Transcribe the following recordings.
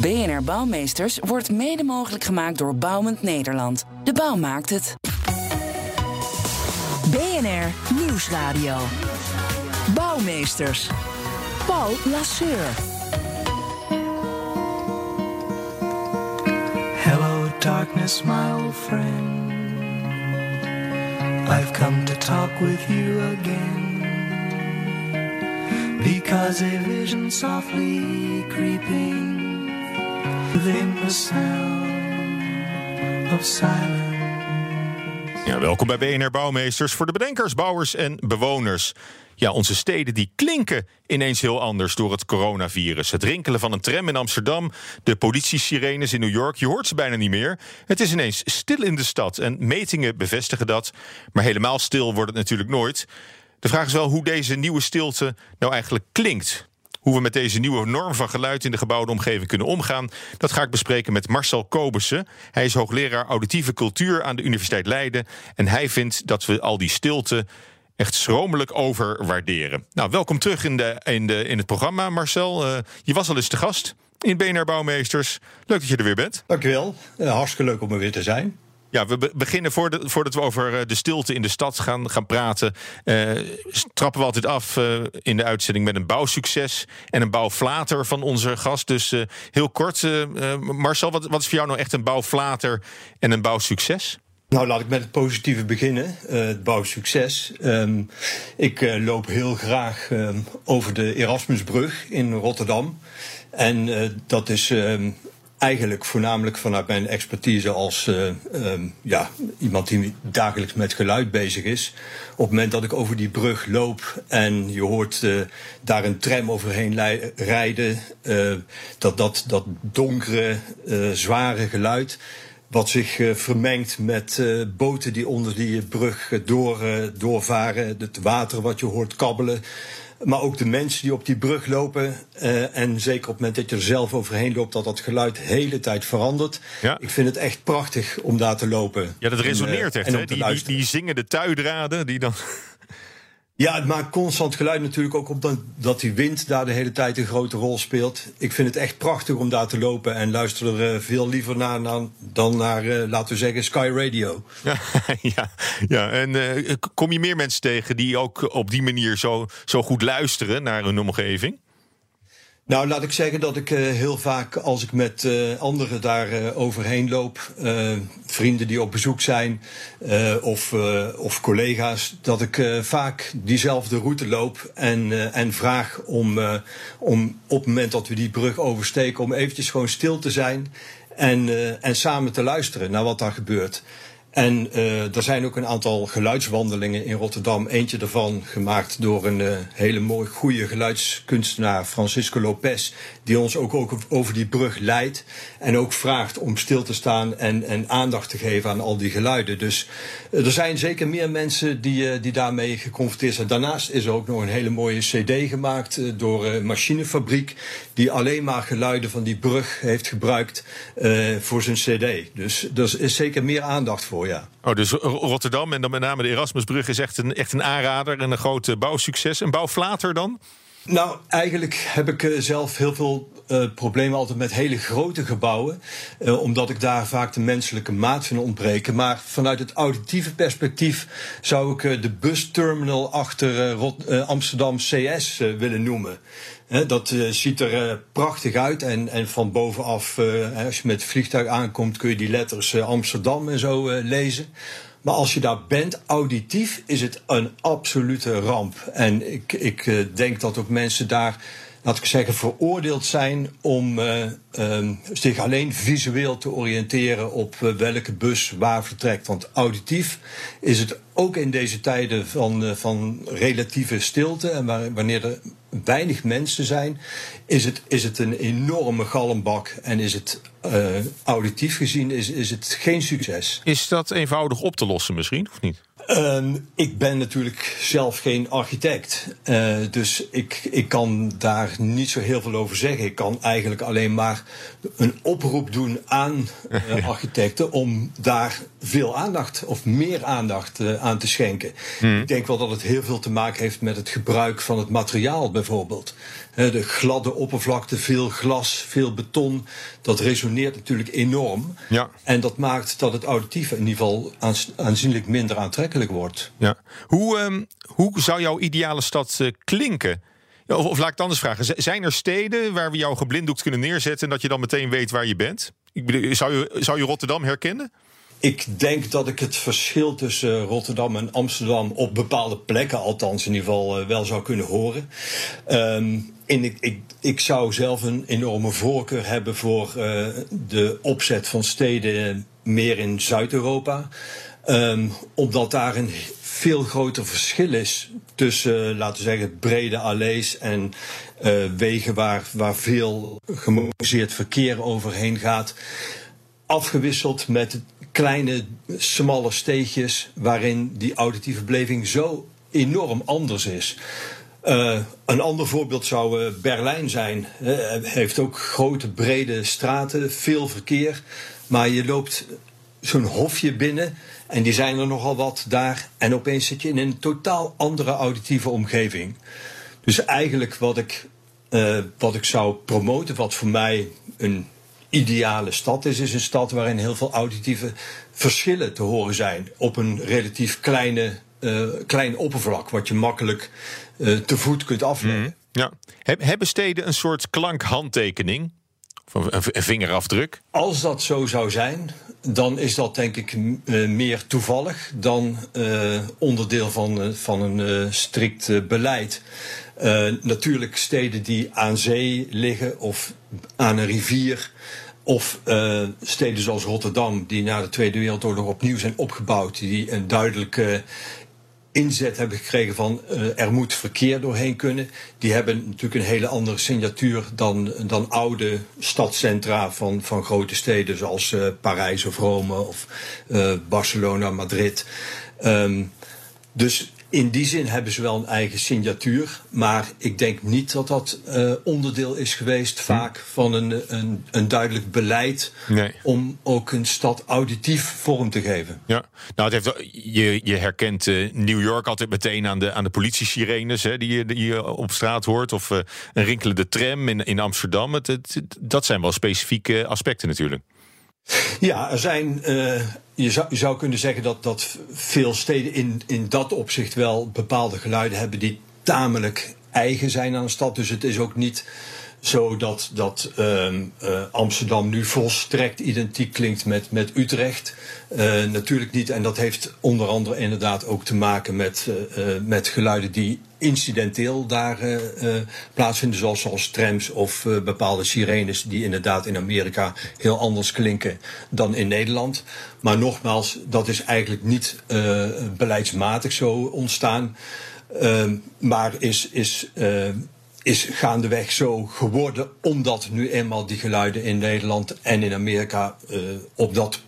BNR Bouwmeesters wordt mede mogelijk gemaakt door Bouwend Nederland. De bouw maakt het. BNR Nieuwsradio. Bouwmeesters. Paul Lasseur. Hello, darkness, my old friend. I've come to talk with you again. Because a vision softly creeping within the. Ja, welkom bij BNR Bouwmeesters voor de bedenkers, bouwers en bewoners. Ja, onze steden die klinken ineens heel anders door het coronavirus. Het rinkelen van een tram in Amsterdam, de politiesirenes in New York, je hoort ze bijna niet meer. Het is ineens stil in de stad en metingen bevestigen dat. Maar helemaal stil wordt het natuurlijk nooit. De vraag is wel hoe deze nieuwe stilte nou eigenlijk klinkt. Hoe we met deze nieuwe norm van geluid in de gebouwde omgeving kunnen omgaan, dat ga ik bespreken met Marcel Kobussen. Hij is hoogleraar auditieve cultuur aan de Universiteit Leiden. En hij vindt dat we al die stilte echt schromelijk overwaarderen. Nou, welkom terug in, de, in, de, in het programma, Marcel. Uh, je was al eens te gast in BNR Bouwmeesters. Leuk dat je er weer bent. Dankjewel. Uh, hartstikke leuk om er weer te zijn. Ja, we beginnen voordat, we over eh, de stilte in de stad gaan, gaan praten. Uh, trappen we altijd af uh, in de uitzending met een bouwsucces en een bouwflater van onze gast. Dus uh, heel kort, Marcel, wat, wat is voor jou nou echt een bouwflater en een bouwsucces? Nou, laat ik met het positieve beginnen. het bouwsucces. Um, ik loop heel graag um, over de Erasmusbrug in Rotterdam. En dat is um, eigenlijk voornamelijk vanuit mijn expertise als uh, um, ja, iemand die dagelijks met geluid bezig is. Op het moment dat ik over die brug loop en je hoort uh, daar een tram overheen rijden, uh, dat, dat, dat donkere, zware geluid. Wat zich vermengt met boten die onder die brug door, doorvaren. Het water wat je hoort kabbelen. Maar ook de mensen die op die brug lopen. Uh, en zeker op het moment dat je er zelf overheen loopt, dat dat geluid de hele tijd verandert. Ja. Ik vind het echt prachtig om daar te lopen. Ja, dat resoneert en, uh, echt. Hè? Die, die, die zingende tuidraden die dan. Ja, het maakt constant geluid natuurlijk ook op dat die wind daar de hele tijd een grote rol speelt. Ik vind het echt prachtig om daar te lopen en luister er veel liever naar dan naar, uh, laten we zeggen, Sky Radio. Ja, ja, ja. en uh, kom je meer mensen tegen die ook op die manier zo, zo goed luisteren naar hun omgeving? Nou, laat ik zeggen dat ik uh, heel vaak als ik met uh, anderen daar uh, overheen loop, vrienden die op bezoek zijn of, of collega's, dat ik vaak diezelfde route loop en, en vraag om, om op het moment dat we die brug oversteken, om eventjes gewoon stil te zijn en, en samen te luisteren naar wat daar gebeurt. En uh, er zijn ook een aantal geluidswandelingen in Rotterdam. Eentje daarvan gemaakt door een uh, hele mooie, goede geluidskunstenaar, Francisco Lopez. Die ons ook, ook over die brug leidt. En ook vraagt om stil te staan en, en aandacht te geven aan al die geluiden. Dus uh, er zijn zeker meer mensen die, die daarmee geconfronteerd zijn. Daarnaast is er ook nog een hele mooie CD gemaakt door een machinefabriek. Die alleen maar geluiden van die brug heeft gebruikt voor zijn CD. Dus er is zeker meer aandacht voor ja. Oh, dus Rotterdam en dan met name de Erasmusbrug is echt een, echt een aanrader en een groot bouwsucces. Een bouwflater dan? Nou, eigenlijk heb ik zelf heel veel uh, problemen altijd met hele grote gebouwen. Uh, omdat ik daar vaak de menselijke maat vind ontbreken. Maar vanuit het auditieve perspectief zou ik uh, de busterminal achter Amsterdam CS willen noemen. Dat ziet er prachtig uit. En, en van bovenaf, als je met het vliegtuig aankomt, kun je die letters Amsterdam en zo lezen. Maar als je daar bent, auditief, is het een absolute ramp. En ik, ik denk dat ook mensen daar laat ik zeggen, veroordeeld zijn om um, zich alleen visueel te oriënteren op welke bus waar vertrekt. Want auditief is het ook in deze tijden van, van relatieve stilte en waar, wanneer er weinig mensen zijn, is het, is het een enorme galmbak en is het auditief gezien is, is het geen succes. Is dat eenvoudig op te lossen misschien, of niet? Um, ik ben natuurlijk zelf geen architect. Uh, dus ik, ik kan daar niet zo heel veel over zeggen. Ik kan eigenlijk alleen maar een oproep doen aan uh, architecten om daar veel aandacht of meer aandacht uh, aan te schenken. Hmm. Ik denk wel dat het heel veel te maken heeft met het gebruik van het materiaal bijvoorbeeld. De gladde oppervlakte, veel glas, veel beton. Dat resoneert natuurlijk enorm. Ja. En dat maakt dat het auditief in ieder geval aanzienlijk minder aantrekkelijk wordt. Ja. Hoe, um, hoe zou jouw ideale stad uh, klinken? Of, of, laat ik het anders vragen. Zijn er steden waar we jou geblinddoekt kunnen neerzetten... en dat je dan meteen weet waar je bent? Ik bedoel, zou, je, zou je Rotterdam herkennen? Ik denk dat ik het verschil tussen Rotterdam en Amsterdam op bepaalde plekken, althans in ieder geval, uh, wel zou kunnen horen. Um, en ik, ik, zou zelf een enorme voorkeur hebben voor uh, de opzet van steden meer in Zuid-Europa. Um, omdat daar een veel groter verschil is tussen, laten we zeggen, brede allees en wegen waar, waar veel gemotoriseerd verkeer overheen gaat. Afgewisseld met kleine, smalle steegjes waarin die auditieve beleving zo enorm anders is. Uh, een ander voorbeeld zou uh, Berlijn zijn. Uh, heeft ook grote, brede straten, veel verkeer. Maar je loopt zo'n hofje binnen en die zijn er nogal wat daar. En opeens zit je in een totaal andere auditieve omgeving. Dus eigenlijk wat ik, wat ik zou promoten, wat voor mij een ideale stad is, is een stad waarin heel veel auditieve verschillen te horen zijn. Op een relatief kleine, klein oppervlak, wat je makkelijk uh, te voet kunt afleggen. Mm, ja. Hebben steden een soort klankhandtekening? Of een, een vingerafdruk? Als dat zo zou zijn, dan is dat denk ik uh, meer toevallig dan uh, onderdeel van, van een strikt beleid. natuurlijk steden die aan zee liggen of aan een rivier. Of steden zoals Rotterdam, die na de Tweede Wereldoorlog opnieuw zijn opgebouwd, die een duidelijke inzet hebben gekregen van uh, er moet verkeer doorheen kunnen. Die hebben natuurlijk een hele andere signatuur dan, dan oude stadcentra van, van grote steden zoals uh, Parijs of Rome of Barcelona, Madrid. Um, dus in die zin hebben ze wel een eigen signatuur. Maar ik denk niet dat dat uh, onderdeel is geweest, vaak, van een, een, een duidelijk beleid. Nee. om ook een stad auditief vorm te geven. Ja, nou, het heeft, je, je herkent uh, New York altijd meteen aan de, aan de politie-sirenes hè, die, je, die je op straat hoort. Of uh, een rinkelende tram in, in Amsterdam. Het, het, dat zijn wel specifieke aspecten natuurlijk. Ja, er zijn. Uh, je, zou, je zou kunnen zeggen dat, dat veel steden in, in dat opzicht wel bepaalde geluiden hebben die tamelijk eigen zijn aan een stad. Dus het is ook niet zo dat, dat uh, uh, Amsterdam nu volstrekt identiek klinkt met, met Utrecht. Uh, natuurlijk niet. En dat heeft onder andere inderdaad ook te maken met, met geluiden die incidenteel daar plaatsvinden. Zoals, zoals trams of bepaalde sirenes die inderdaad in Amerika heel anders klinken dan in Nederland. Maar nogmaals, dat is eigenlijk niet beleidsmatig zo ontstaan. maar is, is is gaandeweg zo geworden, omdat nu eenmaal die geluiden in Nederland en in Amerika op dat,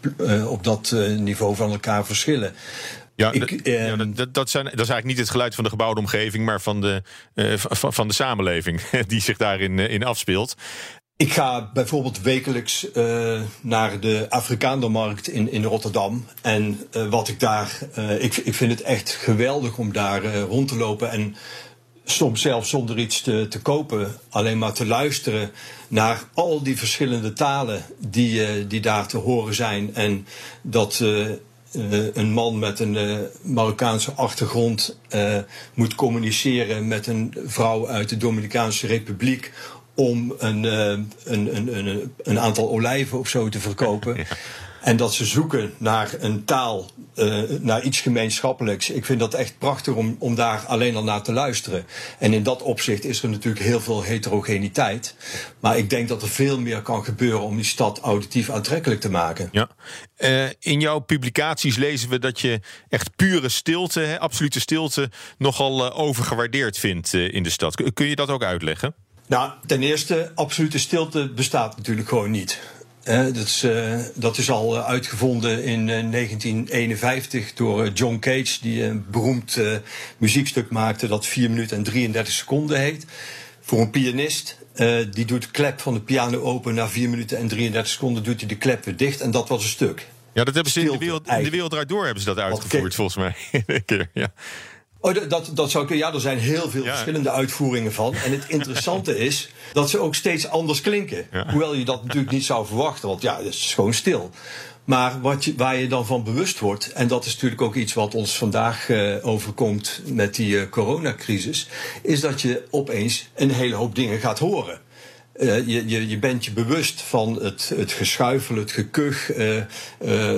op dat niveau van elkaar verschillen. Ja, Ik, ja dat, dat, zijn, dat is eigenlijk niet het geluid van de gebouwde omgeving, maar van de, van, van de samenleving die zich daarin in afspeelt. Ik ga bijvoorbeeld wekelijks uh, naar de Afrikaandermarkt in, in Rotterdam. En uh, wat ik daar. Uh, ik, ik vind het echt geweldig om daar rond te lopen. En soms zelfs zonder iets te, te kopen, alleen maar te luisteren naar al die verschillende talen die, die daar te horen zijn. En dat uh, een man met een Marokkaanse achtergrond moet communiceren met een vrouw uit de Dominicaanse Republiek om een, een, een, een aantal olijven of zo te verkopen. En dat ze zoeken naar een taal, uh, naar iets gemeenschappelijks. Ik vind dat echt prachtig om, om daar alleen al naar te luisteren. En in dat opzicht is er natuurlijk heel veel heterogeniteit. Maar ik denk dat er veel meer kan gebeuren om die stad auditief aantrekkelijk te maken. Ja. Uh, in jouw publicaties lezen we dat je echt pure stilte, hè, absolute stilte, nogal uh, overgewaardeerd vindt in de stad. Kun je dat ook uitleggen? Nou, ten eerste, absolute stilte bestaat natuurlijk gewoon niet. Dat, is, uh, dat, is, al uitgevonden in uh, 1951 door uh, John Cage, die een beroemd muziekstuk maakte dat 4 minuten en 33 seconden heet. Voor een pianist. die doet de klep van de piano open. Na 4 minuten en 33 seconden doet hij de klep weer dicht. En dat was een stuk. Ja, dat hebben ze in de wereld, in de wereld door hebben ze dat uitgevoerd, volgens mij. ja. Oh, dat, dat zou kunnen. Ja, er zijn heel veel verschillende uitvoeringen van. En het interessante is dat ze ook steeds anders klinken. Hoewel je dat natuurlijk niet zou verwachten, want ja, het is gewoon stil. Maar wat je, waar je dan van bewust wordt, en dat is natuurlijk ook iets wat ons vandaag uh, overkomt met die uh, coronacrisis, is dat je opeens een hele hoop dingen gaat horen. Uh, je, je, je, bent je bewust van het, het geschuifel, het gekuch, uh, uh,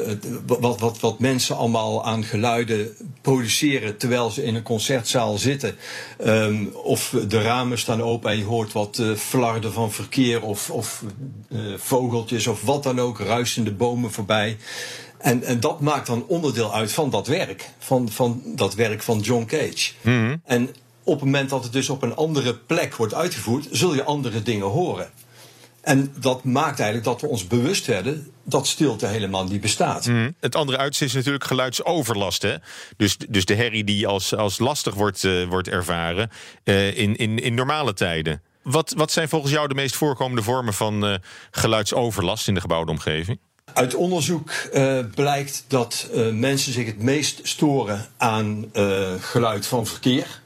het, wat, wat, wat mensen allemaal aan geluiden produceren terwijl ze in een concertzaal zitten. Um, of de ramen staan open en je hoort wat flarden van verkeer of, of vogeltjes of wat dan ook, ruisende bomen voorbij. En, en dat maakt dan onderdeel uit van dat werk, van, van dat werk van John Cage. Mm -hmm. En op het moment dat het dus op een andere plek wordt uitgevoerd, zul je andere dingen horen. En dat maakt eigenlijk dat we ons bewust werden dat stilte helemaal niet bestaat. Mm. Het andere uitzicht is natuurlijk geluidsoverlast. Hè? Dus, dus de herrie die als, als lastig wordt, uh, wordt ervaren uh, in, in, in normale tijden. Wat, wat zijn volgens jou de meest voorkomende vormen van uh, geluidsoverlast in de gebouwde omgeving? Uit onderzoek blijkt dat mensen zich het meest storen aan geluid van verkeer.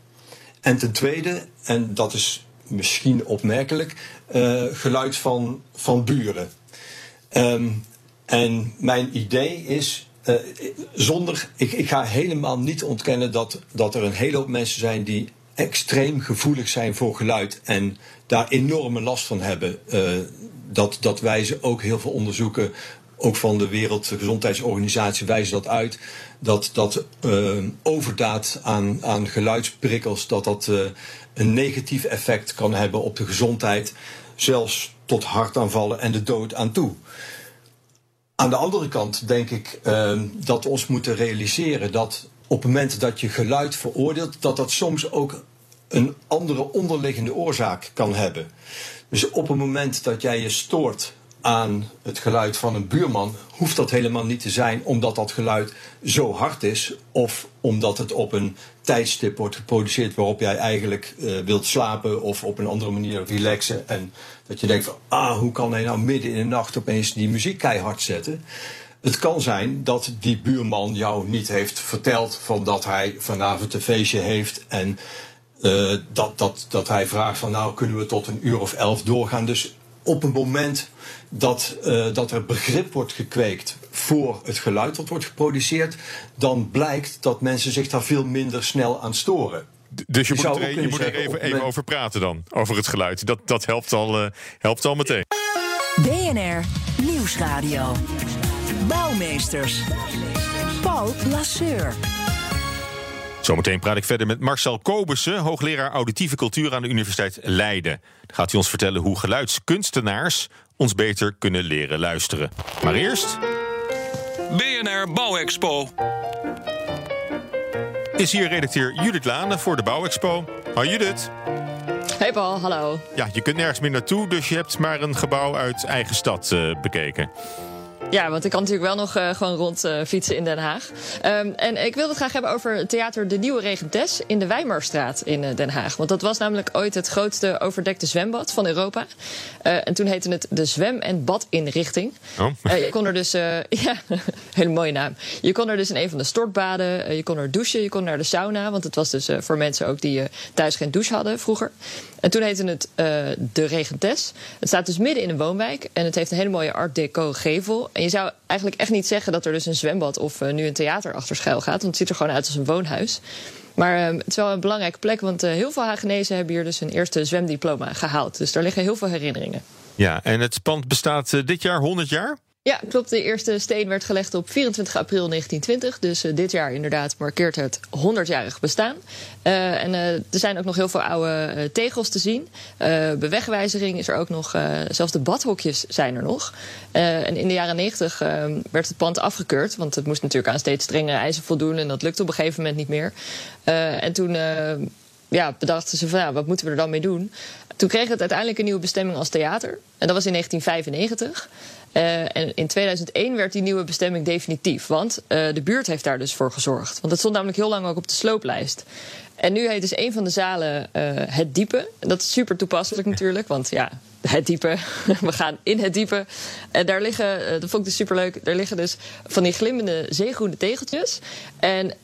En ten tweede, en dat is misschien opmerkelijk, uh, geluid van, van buren. Um, en mijn idee is, uh, zonder, ik, ik ga helemaal niet ontkennen dat, dat er een hele hoop mensen zijn die extreem gevoelig zijn voor geluid en daar enorme last van hebben. Uh, dat, dat wijzen ook heel veel onderzoeken ook van de Wereldgezondheidsorganisatie wijzen dat uit. Dat dat uh, overdaad aan, aan geluidsprikkels, dat dat uh, een negatief effect kan hebben op de gezondheid. Zelfs tot hartaanvallen en de dood aan toe. Aan de andere kant denk ik uh, dat we ons moeten realiseren dat op het moment dat je geluid veroordeelt, dat dat soms ook een andere onderliggende oorzaak kan hebben. Dus op het moment dat jij je stoort aan het geluid van een buurman, hoeft dat helemaal niet te zijn omdat dat geluid zo hard is of omdat het op een tijdstip wordt geproduceerd waarop jij eigenlijk uh, wilt slapen of op een andere manier relaxen. En dat je denkt van, ah, hoe kan hij nou midden in de nacht opeens die muziek keihard zetten? Het kan zijn dat die buurman jou niet heeft verteld van dat hij vanavond een feestje heeft en uh, dat, dat, dat hij vraagt van nou kunnen we tot een uur of elf doorgaan. Dus op een moment dat, uh, dat er begrip wordt gekweekt voor het geluid dat wordt geproduceerd, dan blijkt dat mensen zich daar veel minder snel aan storen. Dus je, je moet, er, je moet er even, even over praten dan, over het geluid. Dat, dat helpt, al, uh, helpt al meteen. BNR Nieuwsradio. Bouwmeesters. Paul Lasseur. Zometeen praat ik verder met Marcel Kobussen, hoogleraar auditieve cultuur aan de Universiteit Leiden. Dan gaat hij ons vertellen hoe geluidskunstenaars ons beter kunnen leren luisteren. Maar eerst. BNR Bouwexpo. Is hier redacteur Judith Lane voor de Bouwexpo. Hoi Judith. Hey Paul, hallo. Ja, je kunt nergens meer naartoe, dus je hebt maar een gebouw uit eigen stad uh, bekeken. Ja, want ik kan natuurlijk wel nog uh, gewoon rond uh, fietsen in Den Haag. Um, en ik wilde het graag hebben over theater De Nieuwe Regentes in de Wijmarstraat in uh, Den Haag. Want dat was namelijk ooit het grootste overdekte zwembad van Europa. en toen heette het de Zwem- en Badinrichting. Oh. je kon er dus, ja, hele mooie naam. Je kon er dus in een van de stortbaden, je kon er douchen, je kon naar de sauna. Want het was dus voor mensen ook die thuis geen douche hadden vroeger. En toen heette het de Regentes. Het staat dus midden in een woonwijk en het heeft een hele mooie art deco gevel. En je zou eigenlijk echt niet zeggen dat er dus een zwembad of uh, nu een theater achter schuil gaat. Want het ziet er gewoon uit als een woonhuis. Maar uh, het is wel een belangrijke plek, want uh, heel veel Hagenezen hebben hier dus hun eerste zwemdiploma gehaald. Dus daar liggen heel veel herinneringen. Ja, en het pand bestaat dit jaar 100 jaar? Ja, klopt. De eerste steen werd gelegd op 24 april 1920. Dus uh, dit jaar inderdaad markeert het 100-jarig bestaan. Uh, en uh, er zijn ook nog heel veel oude tegels te zien. bij wegwijzering is er ook nog, zelfs de badhokjes zijn er nog. en in de jaren 90 werd het pand afgekeurd. Want het moest natuurlijk aan steeds strengere eisen voldoen. En dat lukte op een gegeven moment niet meer. en toen ja, bedachten ze van ja, wat moeten we er dan mee doen? Toen kreeg het uiteindelijk een nieuwe bestemming als theater. En dat was in 1995. Uh, en in 2001 werd die nieuwe bestemming definitief. Want uh, de buurt heeft daar dus voor gezorgd. Want het stond namelijk heel lang ook op de slooplijst. En nu heet dus een van de zalen uh, Het Diepe. Dat is super toepasselijk natuurlijk. Want ja, het diepe. We gaan in het diepe. En daar liggen, dat vond ik dus superleuk, daar liggen dus van die glimmende zeegroene tegeltjes. En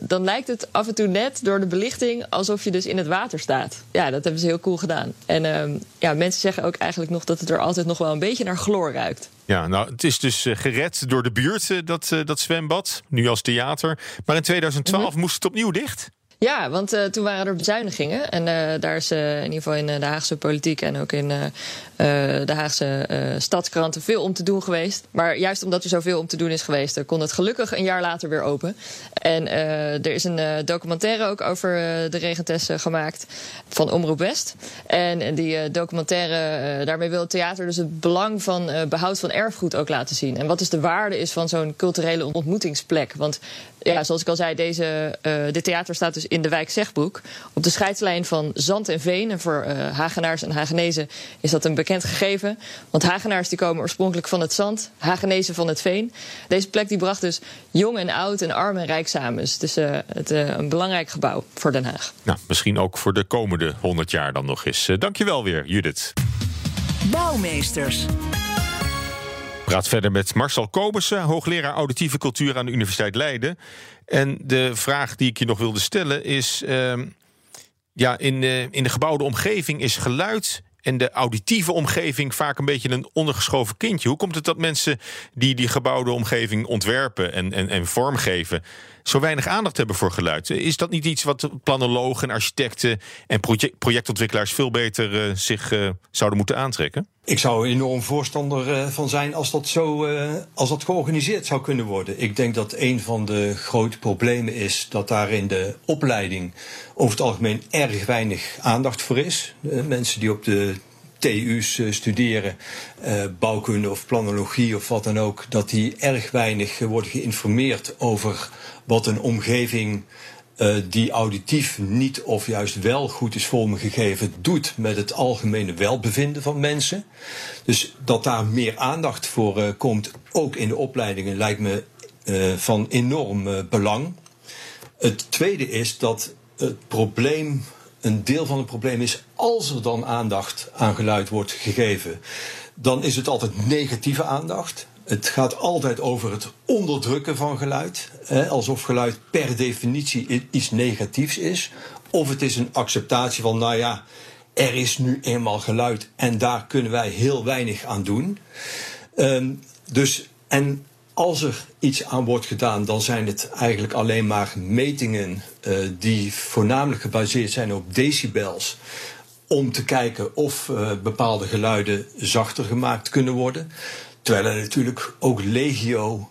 dan lijkt het af en toe net door de belichting alsof je dus in het water staat. Ja, dat hebben ze heel cool gedaan. En uh, ja, mensen zeggen ook eigenlijk nog dat het er altijd nog wel een beetje naar chloor ruikt. Ja, nou, het is dus gered door de buurt, dat, dat zwembad. Nu als theater. Maar in 2012 mm -hmm. moest het opnieuw dicht. Ja, want uh, toen waren er bezuinigingen. En uh, daar is uh, in ieder geval in de Haagse politiek en ook in de Haagse stadskranten veel om te doen geweest. Maar juist omdat er zoveel om te doen is geweest, kon het gelukkig een jaar later weer open. En er is een documentaire ook over de regentessen gemaakt van Omroep West. En die documentaire, daarmee wil het theater dus het belang van behoud van erfgoed ook laten zien. En wat is de waarde is van zo'n culturele ontmoetingsplek. Want ja, zoals ik al zei, deze, dit theater staat dus in de wijk Zegbroek. Op de scheidslijn van Zand en Veen. En voor uh, Hagenaars en Hagenezen is dat een bekend gegeven. Want Hagenaars die komen oorspronkelijk van het zand, Hagenezen van het veen. Deze plek die bracht dus jong en oud en arm en rijk samen. Dus het is uh, het, uh, een belangrijk gebouw voor Den Haag. Nou, misschien ook voor de komende 100 jaar dan nog eens. dankjewel weer, Judith. Bouwmeesters praat verder met Marcel Kobussen, hoogleraar auditieve cultuur aan de Universiteit Leiden. En de vraag die ik je nog wilde stellen is: uh, ja, in, uh, in de gebouwde omgeving is geluid en de auditieve omgeving vaak een beetje een ondergeschoven kindje. Hoe komt het dat mensen die die gebouwde omgeving ontwerpen en, en, en vormgeven, zo weinig aandacht hebben voor geluid? Is dat niet iets wat planologen en architecten en project, projectontwikkelaars veel beter uh, zich uh, zouden moeten aantrekken? Ik zou enorm voorstander uh, van zijn als dat zo als dat georganiseerd zou kunnen worden. Ik denk dat een van de grote problemen is dat daar in de opleiding over het algemeen erg weinig aandacht voor is. mensen die op de TU's studeren, uh, bouwkunde of planologie of wat dan ook, dat die erg weinig worden geïnformeerd over wat een omgeving die auditief niet of juist wel goed is vormgegeven doet met het algemene welbevinden van mensen. Dus dat daar meer aandacht voor komt, ook in de opleidingen, lijkt me van enorm belang. Het tweede is dat het probleem een deel van het probleem is, als er dan aandacht aan geluid wordt gegeven, dan is het altijd negatieve aandacht. Het gaat altijd over het onderdrukken van geluid, hè, alsof geluid per definitie iets negatiefs is. Of het is een acceptatie van, nou ja, er is nu eenmaal geluid en daar kunnen wij heel weinig aan doen. Um, dus, en als er iets aan wordt gedaan, dan zijn het eigenlijk alleen maar metingen uh, die voornamelijk gebaseerd zijn op decibels. Om te kijken of uh, bepaalde geluiden zachter gemaakt kunnen worden. Terwijl er natuurlijk ook legio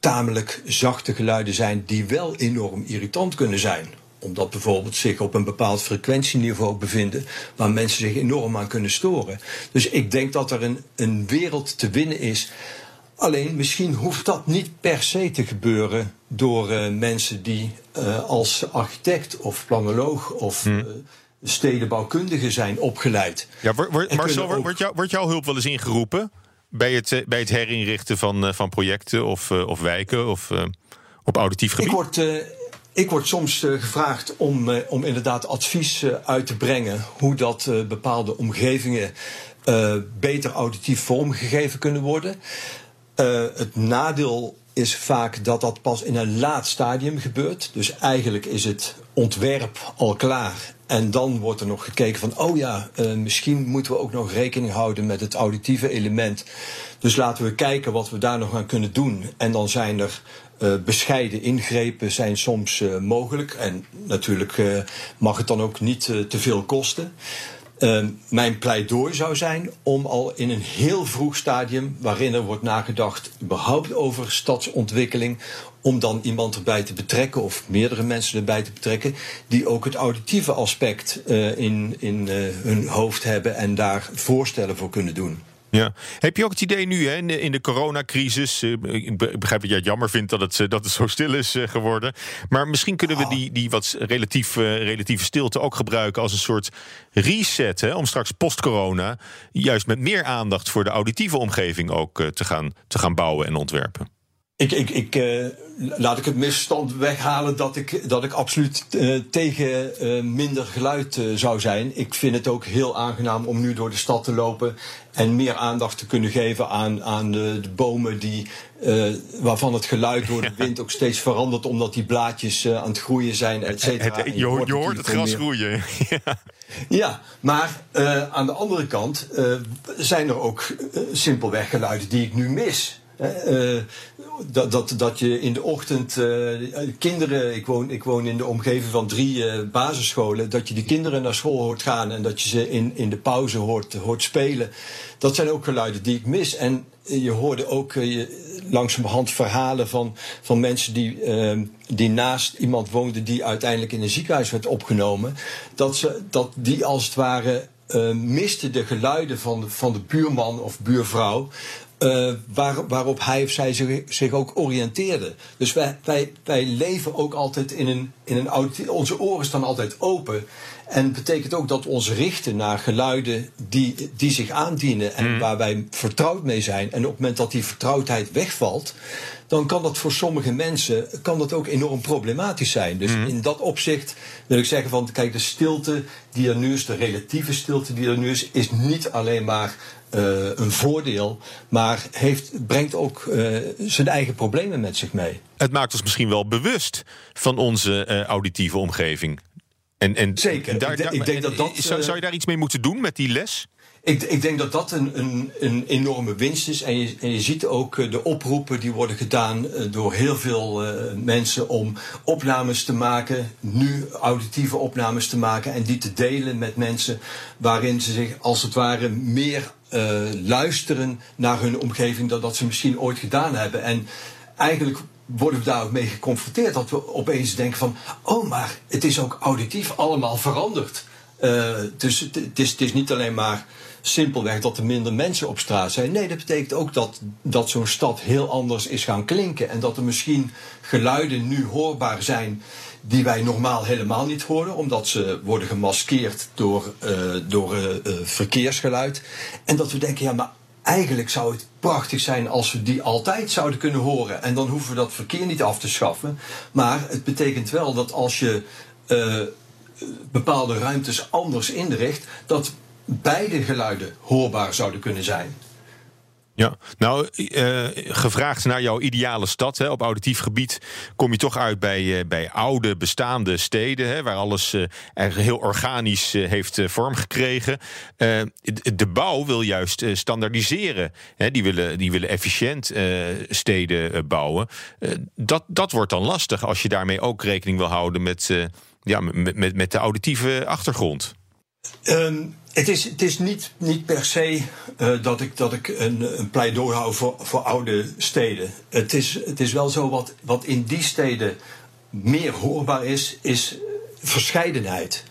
tamelijk zachte geluiden zijn die wel enorm irritant kunnen zijn omdat bijvoorbeeld zich op een bepaald frequentieniveau bevinden waar mensen zich enorm aan kunnen storen. Dus ik denk dat er een, een wereld te winnen is Alleen misschien hoeft dat niet per se te gebeuren door uh, mensen die uh, als architect of planoloog of hmm. uh, stedenbouwkundige zijn opgeleid. Ja, word, word, Marcel, ook... wordt, jou, wordt jouw hulp wel eens ingeroepen bij het, bij het herinrichten van, van projecten of, of wijken of op auditief gebied? Ik word, ik word soms gevraagd om, om inderdaad advies uit te brengen hoe dat bepaalde omgevingen beter auditief vormgegeven kunnen worden. Uh, het nadeel is vaak dat dat pas in een laat stadium gebeurt. Dus eigenlijk is het ontwerp al klaar. En dan wordt er nog gekeken van, oh ja, uh, misschien moeten we ook nog rekening houden met het auditieve element. Dus laten we kijken wat we daar nog aan kunnen doen. En dan zijn er uh, bescheiden ingrepen zijn soms mogelijk. En natuurlijk mag het dan ook niet te veel kosten. Ehm, mijn pleidooi zou zijn om al in een heel vroeg stadium, waarin er wordt nagedacht überhaupt over stadsontwikkeling, om dan iemand erbij te betrekken of meerdere mensen erbij te betrekken, die ook het auditieve aspect uh, in, in uh, hun hoofd hebben en daar voorstellen voor kunnen doen. Ja. Heb je ook het idee nu hè, in, de, in de coronacrisis? Uh, ik begrijp dat jij het jammer vindt dat het, dat het zo stil is uh, geworden. Maar misschien kunnen we die, die wat relatief, uh, relatieve stilte ook gebruiken als een soort reset. Hè, om straks post-corona juist met meer aandacht voor de auditieve omgeving ook te, gaan, te gaan bouwen en ontwerpen. Ik, ik, ik, uh, laat ik het misstand weghalen dat ik, dat ik absoluut uh, tegen uh, minder geluid zou zijn. Ik vind het ook heel aangenaam om nu door de stad te lopen en meer aandacht te kunnen geven aan, aan de, de bomen die, waarvan het geluid door de wind ook steeds verandert, omdat die blaadjes aan het groeien zijn, et cetera. Je, je, hoort, je hoort het gras groeien. ja. ja, maar aan de andere kant zijn er ook simpelweg geluiden die ik nu mis. Uh, dat, dat, dat je in de ochtend uh, kinderen, ik woon, ik woon in de omgeving van drie uh, basisscholen, dat je die kinderen naar school hoort gaan en dat je ze in, in de pauze hoort, hoort spelen. Dat zijn ook geluiden die ik mis. En je hoorde ook uh, langzamerhand verhalen van, van mensen die, die naast iemand woonden die uiteindelijk in een ziekenhuis werd opgenomen. Dat, ze, dat die als het ware miste de geluiden van de, van de buurman of buurvrouw. Uh, waar, waarop hij of zij zich, zich, ook oriënteerde. Dus wij, wij, wij leven ook altijd in een, in een Onze oren staan altijd open. En het betekent ook dat we ons richten naar geluiden die, die zich aandienen en mm. waar wij vertrouwd mee zijn. En op het moment dat die vertrouwdheid wegvalt, dan kan dat voor sommige mensen kan dat ook enorm problematisch zijn. Dus mm. in dat opzicht wil ik zeggen van kijk, de stilte die er nu is, de relatieve stilte die er nu is, is niet alleen maar een voordeel, maar heeft, brengt ook uh, zijn eigen problemen met zich mee. Het maakt ons misschien wel bewust van onze uh, auditieve omgeving. En, en Zeker. Daar, ik, ik denk dat dat, zou, zou je daar iets mee moeten doen met die les? Ik, ik, denk dat dat een, een, een, enorme winst is. En je, en je ziet ook de oproepen die worden gedaan door heel veel uh, mensen om opnames te maken, nu auditieve opnames te maken en die te delen met mensen waarin ze zich als het ware meer uh, luisteren naar hun omgeving dan dat ze misschien ooit gedaan hebben. En eigenlijk worden we daar ook mee geconfronteerd. Dat we opeens denken van, oh maar het is ook auditief allemaal veranderd. Uh, dus het, is, het is niet alleen maar simpelweg dat er minder mensen op straat zijn. Nee, dat betekent ook dat, dat zo'n stad heel anders is gaan klinken. En dat er misschien geluiden nu hoorbaar zijn die wij normaal helemaal niet horen, omdat ze worden gemaskeerd door, uh, door uh, verkeersgeluid. En dat we denken, ja, maar eigenlijk zou het prachtig zijn als we die altijd zouden kunnen horen. En dan hoeven we dat verkeer niet af te schaffen. Maar het betekent wel dat als je bepaalde ruimtes anders inricht, dat beide geluiden hoorbaar zouden kunnen zijn. Ja, nou, uh, gevraagd naar jouw ideale stad hè, op auditief gebied, kom je toch uit bij, uh, bij oude bestaande steden, hè, waar alles uh, heel organisch heeft vorm gekregen. de bouw wil juist standaardiseren. Hè, die, willen, die willen efficiënt steden bouwen. dat, dat wordt dan lastig als je daarmee ook rekening wil houden met, ja, met, met, met de auditieve achtergrond. Um, het is, het is niet, niet per se uh, dat ik, dat ik een, een pleidooi hou voor, voor oude steden. Het is, het is wel zo wat, wat in die steden meer hoorbaar is, is verscheidenheid.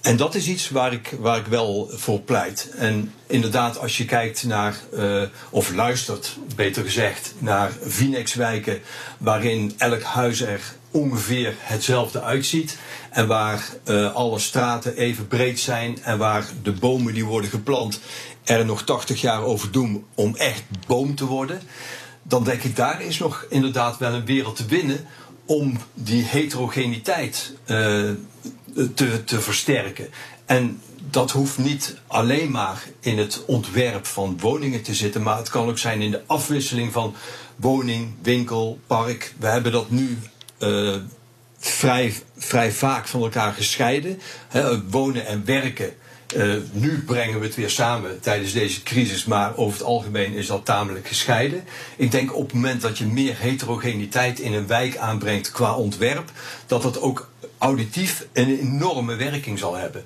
En dat is iets waar ik, waar ik wel voor pleit. En inderdaad, als je kijkt naar, uh, of luistert, beter gezegd, naar Vinex-wijken, waarin elk huis er ongeveer hetzelfde uitziet. En waar uh, alle straten even breed zijn en waar de bomen die worden geplant er nog 80 jaar over doen om echt boom te worden. Dan denk ik, daar is nog inderdaad wel een wereld te winnen om die heterogeniteit uh, te, te versterken. En dat hoeft niet alleen maar in het ontwerp van woningen te zitten, maar het kan ook zijn in de afwisseling van woning, winkel, park. We hebben dat nu uh, vrij, vrij vaak van elkaar gescheiden. wonen en werken. Uh, nu brengen we het weer samen tijdens deze crisis, maar over het algemeen is dat tamelijk gescheiden. Ik denk op het moment dat je meer heterogeniteit in een wijk aanbrengt qua ontwerp, dat dat ook auditief een enorme werking zal hebben.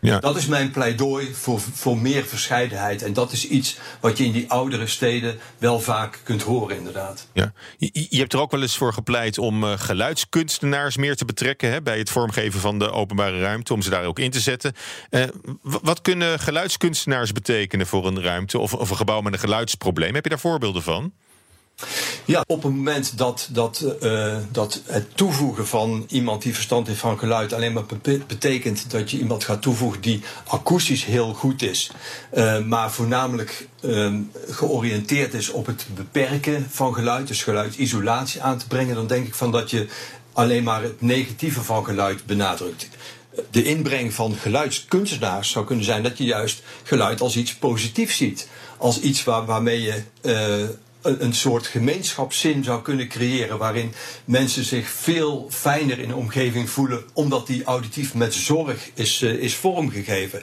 Ja. Dat is mijn pleidooi voor, voor meer verscheidenheid. En dat is iets wat je in die oudere steden wel vaak kunt horen, inderdaad. Ja. Je, je hebt er ook wel eens voor gepleit om uh, geluidskunstenaars meer te betrekken hè, bij het vormgeven van de openbare ruimte, om ze daar ook in te zetten. Uh, wat kunnen geluidskunstenaars betekenen voor een ruimte of, of een gebouw met een geluidsprobleem? Heb je daar voorbeelden van? Ja, op het moment dat, dat, uh, dat het toevoegen van iemand die verstand heeft van geluid alleen maar betekent dat je iemand gaat toevoegen die akoestisch heel goed is, uh, maar voornamelijk uh, georiënteerd is op het beperken van geluid, dus geluidsisolatie aan te brengen, dan denk ik van dat je alleen maar het negatieve van geluid benadrukt de inbreng van geluidskunstenaars zou kunnen zijn dat je juist geluid als iets positiefs ziet. Als iets waar, waarmee je uh, een soort gemeenschapszin zou kunnen creëren. waarin mensen zich veel fijner in de omgeving voelen. omdat die auditief met zorg is, uh, is vormgegeven.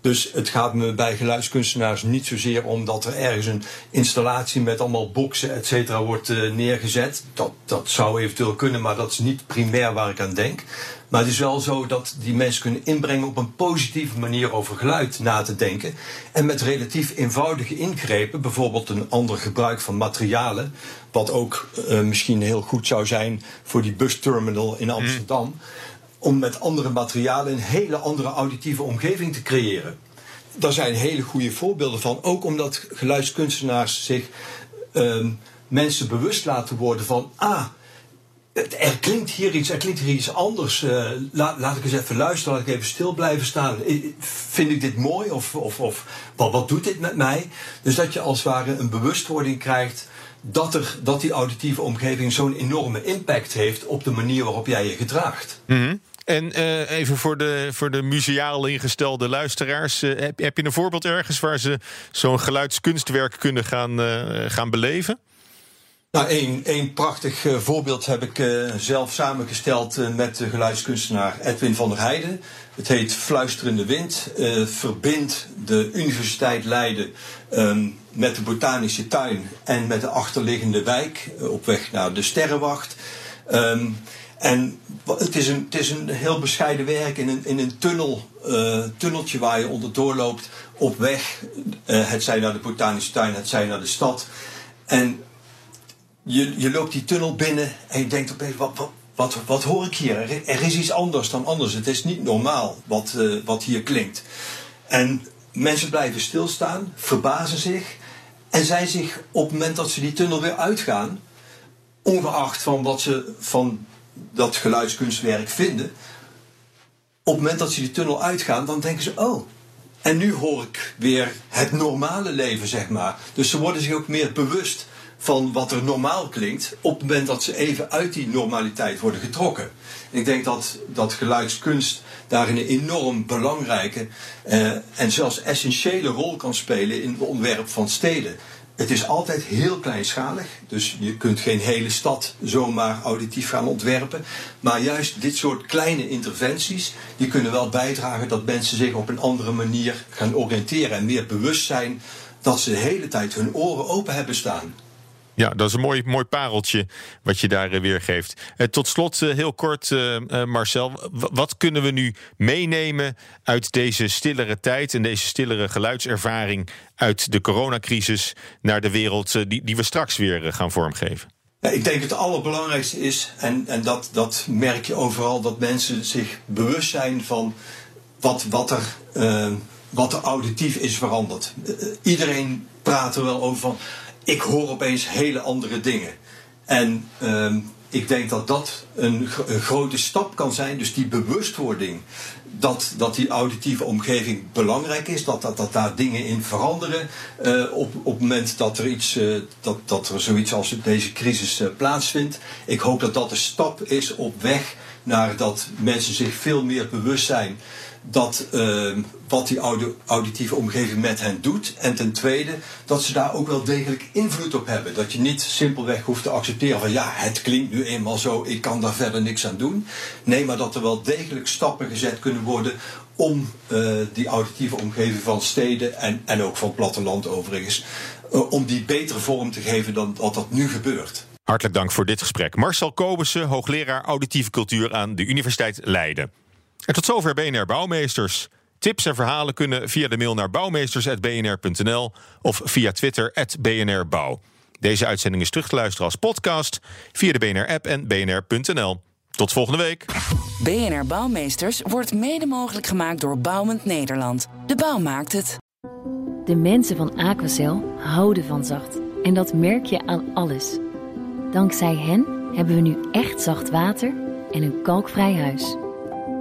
Dus het gaat me bij geluidskunstenaars niet zozeer om dat er ergens een installatie met allemaal boksen, et cetera, wordt uh, neergezet. Dat, dat zou eventueel kunnen, maar dat is niet primair waar ik aan denk. Maar het is wel zo dat die mensen kunnen inbrengen op een positieve manier over geluid na te denken. En met relatief eenvoudige ingrepen, bijvoorbeeld een ander gebruik van materialen, wat ook uh, misschien heel goed zou zijn voor die busterminal in Amsterdam. Om met andere materialen een hele andere auditieve omgeving te creëren. Daar zijn hele goede voorbeelden van. Ook omdat geluidskunstenaars zich uh, mensen bewust laten worden van. Ah, er klinkt hier iets, er klinkt hier iets anders. Uh, laat, ik eens even luisteren, laat ik even stil blijven staan. Vind ik dit mooi of, of, of wat, wat doet dit met mij? Dus dat je als het ware een bewustwording krijgt dat, er, dat die auditieve omgeving zo'n enorme impact heeft op de manier waarop jij je gedraagt. -hmm. En uh, even voor de, voor de museaal ingestelde luisteraars. Uh, heb, heb je een voorbeeld ergens waar ze zo'n geluidskunstwerk kunnen gaan, gaan beleven? Nou, een, een prachtig uh, voorbeeld heb ik uh, zelf samengesteld uh, met de geluidskunstenaar Edwin van der Heijden. Het heet Fluisterende Wind. verbindt de Universiteit Leiden um, met de Botanische Tuin en met de achterliggende wijk op weg naar de Sterrenwacht. Um, en het is, een, het is een heel bescheiden werk in een, in een tunnel, tunneltje waar je onderdoor loopt op weg. het zij naar de Botanische Tuin, het zij naar de stad. En je, je loopt die tunnel binnen en je denkt opeens, wat, wat, wat, wat hoor ik hier? Er, is iets anders dan anders. Het is niet normaal wat, uh, wat hier klinkt. En mensen blijven stilstaan, verbazen zich en zijn zich op het moment dat ze die tunnel weer uitgaan, ongeacht van wat ze van dat geluidskunstwerk vinden, op het moment dat ze die tunnel uitgaan, dan denken ze, oh, en nu hoor ik weer het normale leven, zeg maar. Dus ze worden zich ook meer bewust van wat er normaal klinkt, op het moment dat ze even uit die normaliteit worden getrokken. ik denk dat, dat geluidskunst daarin een enorm belangrijke eh, en zelfs essentiële rol kan spelen in het ontwerp van steden. Het is altijd heel kleinschalig, dus je kunt geen hele stad zomaar auditief gaan ontwerpen. Maar juist dit soort kleine interventies, die kunnen wel bijdragen dat mensen zich op een andere manier gaan oriënteren en meer bewust zijn dat ze de hele tijd hun oren open hebben staan. Ja, dat is een mooi, mooi pareltje wat je daar uh, weergeeft. Uh, tot slot, uh, heel kort, Marcel. Wat kunnen we nu meenemen uit deze stillere tijd en deze stillere geluidservaring uit de coronacrisis naar de wereld die, die we straks weer gaan vormgeven? Ik denk het allerbelangrijkste is, en, en dat, dat merk je overal, dat mensen zich bewust zijn van wat, wat, er, wat er auditief is veranderd. iedereen praat er wel over van ik hoor opeens hele andere dingen. En um, ik denk dat dat een, grote stap kan zijn. Dus die bewustwording dat, dat die auditieve omgeving belangrijk is. Dat, dat, dat daar dingen in veranderen. Uh, op, op het moment dat er, iets, uh, dat, dat er zoiets als deze crisis uh, plaatsvindt. Ik hoop dat dat een stap is op weg naar dat mensen zich veel meer bewust zijn dat, uh, wat die auditieve omgeving met hen doet. En ten tweede, dat ze daar ook wel degelijk invloed op hebben. Dat je niet simpelweg hoeft te accepteren van ja, het klinkt nu eenmaal zo, ik kan daar verder niks aan doen. Nee, maar dat er wel degelijk stappen gezet kunnen worden om uh, die auditieve omgeving van steden en, en ook van platteland overigens, uh, om die betere vorm te geven dan dat dat nu gebeurt. Hartelijk dank voor dit gesprek. Marcel Kobussen, hoogleraar auditieve cultuur aan de Universiteit Leiden. En tot zover BNR Bouwmeesters. Tips en verhalen kunnen via de mail naar bouwmeesters.bnr.nl of via Twitter @bnrbouw. Deze uitzending is terug te luisteren als podcast via de BNR-app en bnr.nl. Tot volgende week. BNR Bouwmeesters wordt mede mogelijk gemaakt door Bouwend Nederland. De bouw maakt het. De mensen van Aquacel houden van zacht. En dat merk je aan alles. Dankzij hen hebben we nu echt zacht water en een kalkvrij huis.